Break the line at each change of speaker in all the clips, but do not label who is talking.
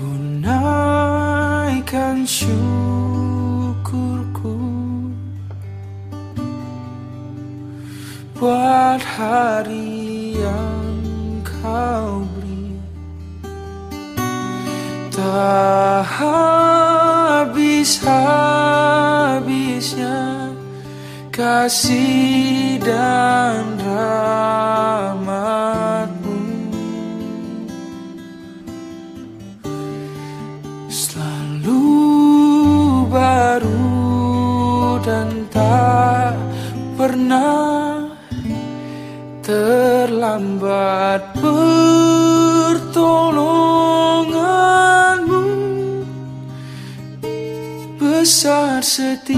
Ku syukurku. Buat hari yang kau beri Tak habis-habisnya Kasih dan rahmatmu terlambat pertolonganmu. Besar setiamu.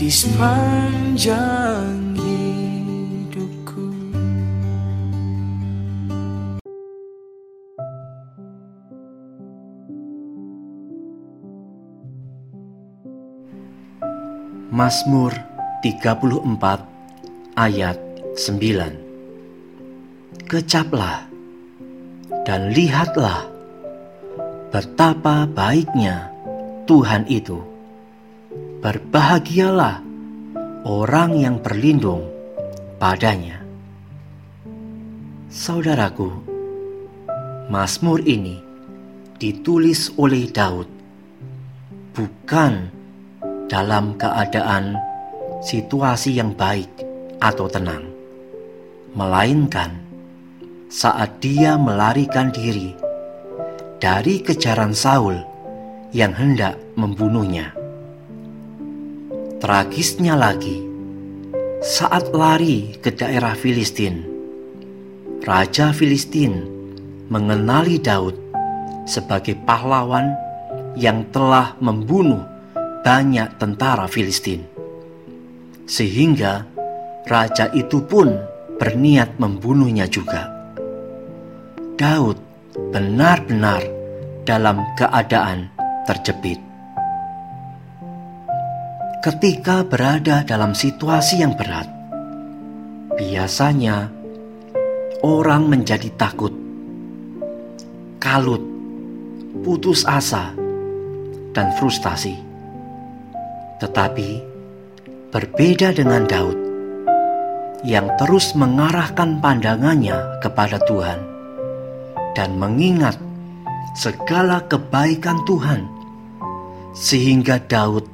Di sepanjang
Mazmur 34 ayat 9 Kecaplah dan lihatlah betapa baiknya Tuhan itu. Berbahagialah orang yang berlindung padanya. Saudaraku, Mazmur ini ditulis oleh Daud bukan dalam keadaan situasi yang baik atau tenang, melainkan saat dia melarikan diri dari kejaran Saul yang hendak membunuhnya. Tragisnya lagi, saat lari ke daerah Filistin, Raja Filistin mengenali Daud sebagai pahlawan yang telah membunuh banyak tentara Filistin. Sehingga raja itu pun berniat membunuhnya juga. Daud benar-benar dalam keadaan terjepit. Ketika berada dalam situasi yang berat, biasanya orang menjadi takut, kalut, putus asa, dan frustasi. Tetapi berbeda dengan Daud yang terus mengarahkan pandangannya kepada Tuhan dan mengingat segala kebaikan Tuhan, sehingga Daud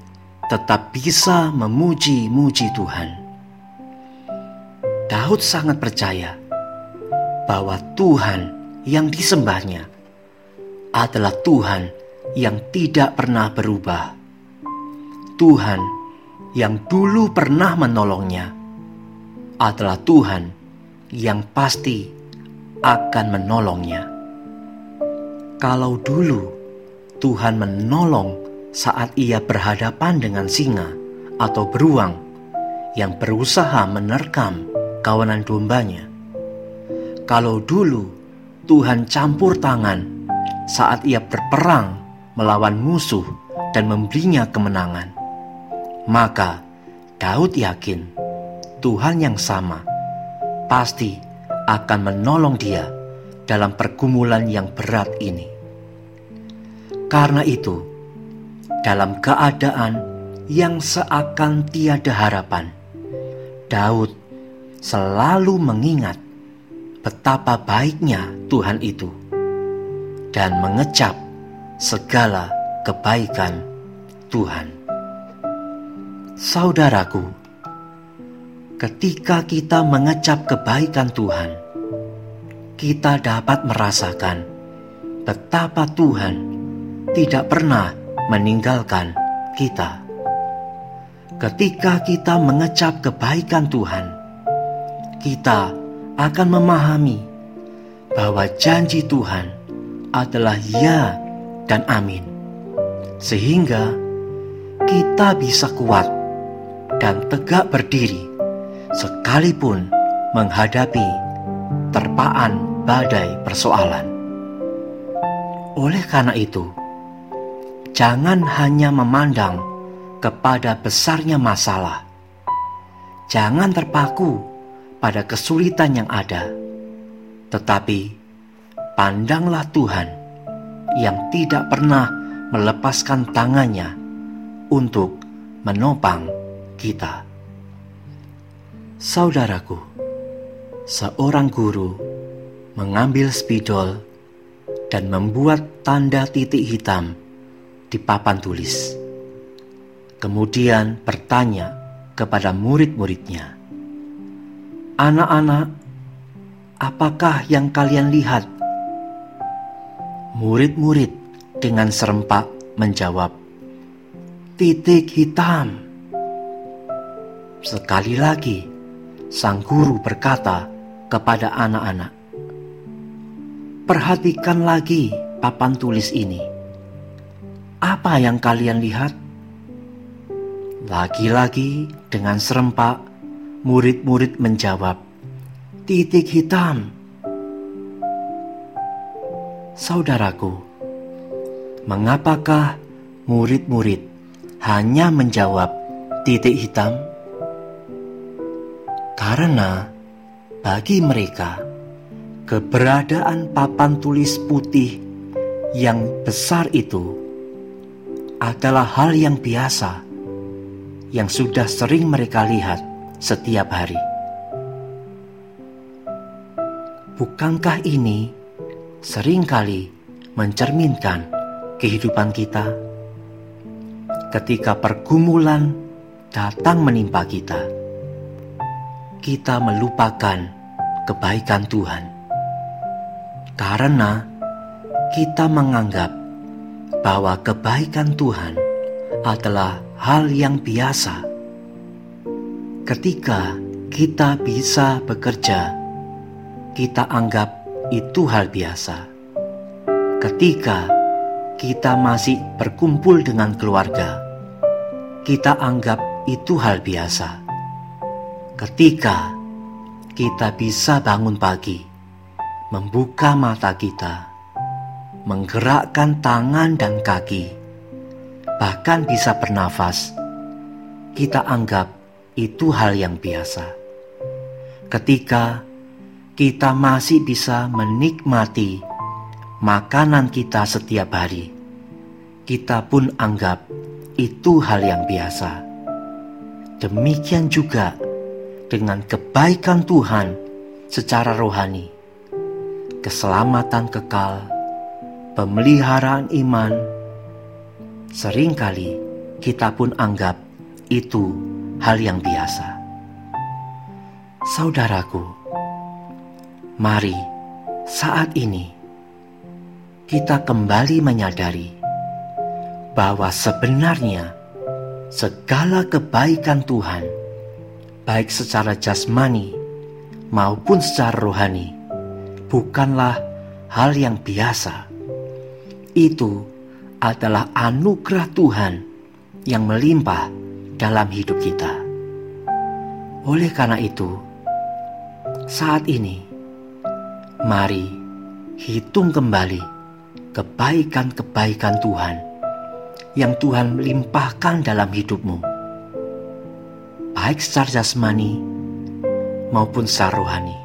tetap bisa memuji-muji Tuhan. Daud sangat percaya bahwa Tuhan yang disembahnya adalah Tuhan yang tidak pernah berubah. Tuhan yang dulu pernah menolongnya adalah Tuhan yang pasti akan menolongnya. Kalau dulu Tuhan menolong saat ia berhadapan dengan singa atau beruang yang berusaha menerkam kawanan dombanya. Kalau dulu Tuhan campur tangan saat ia berperang melawan musuh dan memberinya kemenangan, maka Daud yakin Tuhan yang sama pasti akan menolong dia dalam pergumulan yang berat ini. Karena itu, dalam keadaan yang seakan tiada harapan, Daud selalu mengingat betapa baiknya Tuhan itu dan mengecap segala kebaikan Tuhan. Saudaraku, ketika kita mengecap kebaikan Tuhan, kita dapat merasakan betapa Tuhan tidak pernah meninggalkan kita. Ketika kita mengecap kebaikan Tuhan, kita akan memahami bahwa janji Tuhan adalah ya dan amin, sehingga kita bisa kuat dan tegak berdiri sekalipun menghadapi terpaan badai persoalan. Oleh karena itu, jangan hanya memandang kepada besarnya masalah. Jangan terpaku pada kesulitan yang ada, tetapi pandanglah Tuhan yang tidak pernah melepaskan tangannya untuk menopang kita. Saudaraku, seorang guru mengambil spidol dan membuat tanda titik hitam di papan tulis. Kemudian bertanya kepada murid-muridnya, "Anak-anak, apakah yang kalian lihat?" Murid-murid dengan serempak menjawab, "Titik hitam." Sekali lagi, sang guru berkata kepada anak-anak, "Perhatikan lagi papan tulis ini. Apa yang kalian lihat?" Lagi-lagi, dengan serempak, murid-murid menjawab, "Titik hitam." Saudaraku, mengapakah murid-murid hanya menjawab titik hitam? Karena bagi mereka, keberadaan papan tulis putih yang besar itu adalah hal yang biasa yang sudah sering mereka lihat setiap hari. Bukankah ini sering kali mencerminkan kehidupan kita. Ketika pergumulan datang menimpa kita, kita melupakan kebaikan Tuhan karena kita menganggap bahwa kebaikan Tuhan adalah hal yang biasa. Ketika kita bisa bekerja, kita anggap itu hal biasa. Ketika kita masih berkumpul dengan keluarga, kita anggap itu hal biasa. Ketika kita bisa bangun pagi, membuka mata kita, menggerakkan tangan dan kaki, bahkan bisa bernafas, kita anggap itu hal yang biasa. Ketika kita masih bisa menikmati makanan kita setiap hari, kita pun anggap itu hal yang biasa. Demikian juga dengan kebaikan Tuhan secara rohani, keselamatan kekal, pemeliharaan iman. Seringkali kita pun anggap itu hal yang biasa. Saudaraku, Mari saat ini kita kembali menyadari bahwa sebenarnya segala kebaikan Tuhan, baik secara jasmani maupun secara rohani, bukanlah hal yang biasa. Itu adalah anugerah Tuhan yang melimpah dalam hidup kita. Oleh karena itu, saat ini Mari hitung kembali kebaikan-kebaikan Tuhan yang Tuhan limpahkan dalam hidupmu, baik secara jasmani maupun secara rohani.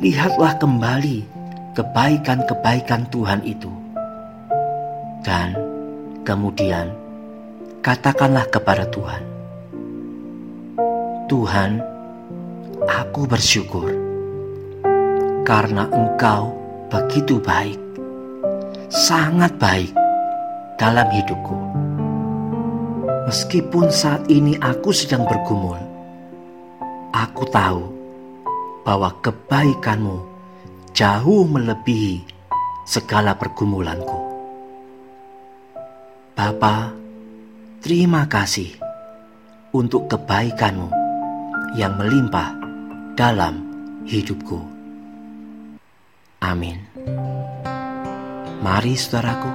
Lihatlah kembali kebaikan-kebaikan Tuhan itu, dan kemudian katakanlah kepada Tuhan, "Tuhan, aku bersyukur." karena Engkau begitu baik, sangat baik dalam hidupku. Meskipun saat ini aku sedang bergumul, aku tahu bahwa kebaikanmu jauh melebihi segala pergumulanku. Bapa, terima kasih untuk kebaikanmu yang melimpah dalam hidupku. Amin. Mari saudaraku,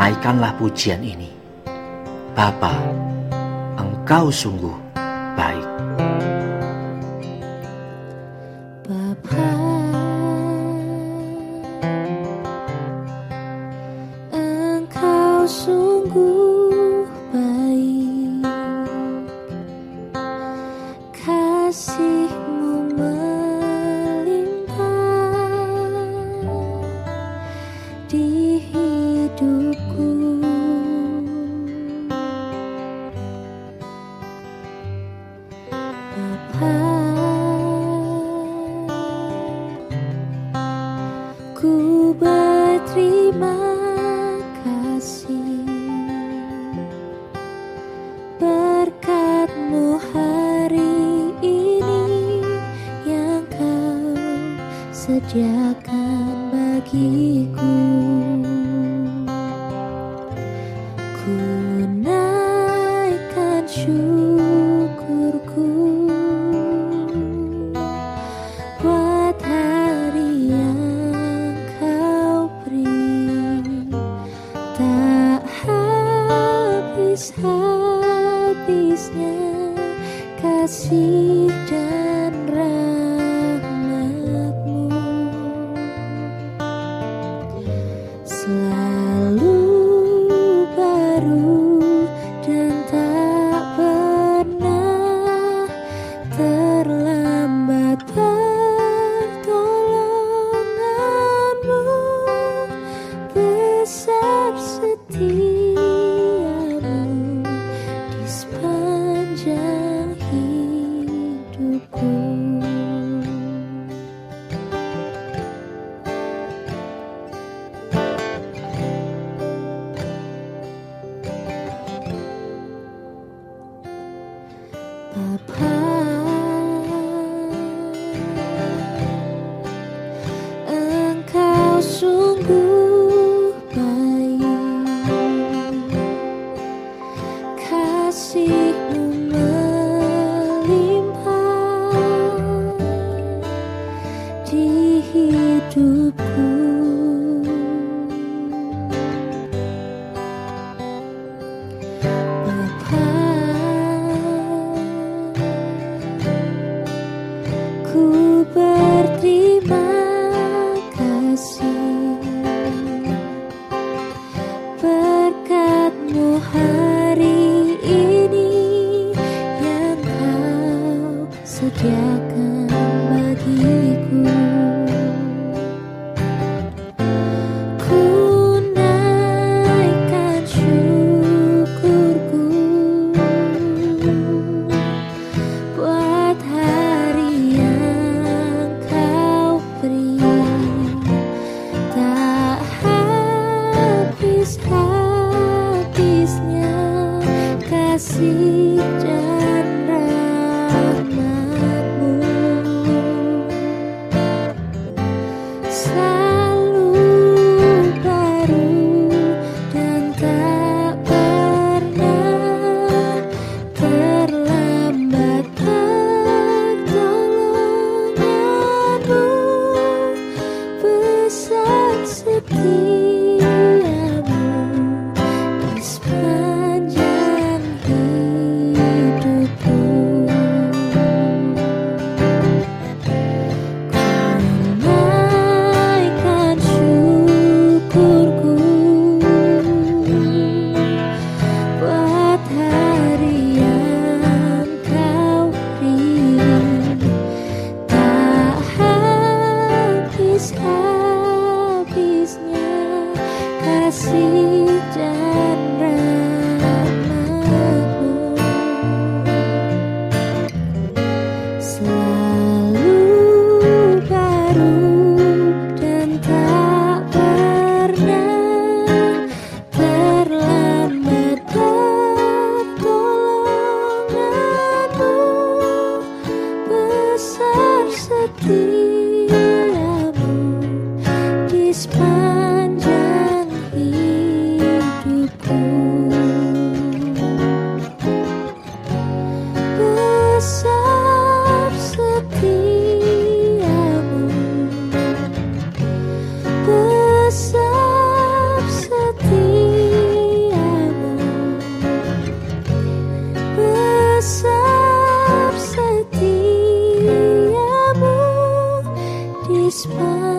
naikkanlah pujian ini. Bapa, Engkau sungguh
sediakan bagiku. Ku naikkan syukurku buat hari yang kau beri tak habis-habisnya kasih dan rahmatmu sepanjang hidupku Papa Engkau sungguh baik Kasihmu hari ini Yang kau sediakan bagiku. Ku naikkan syukurku buat hari yang kau beri. Tak habis-habisnya kasih kasih dan selalu baru dan tak pernah terlambat pertolonganmu besar setiamu di besar setiamu di sepanjang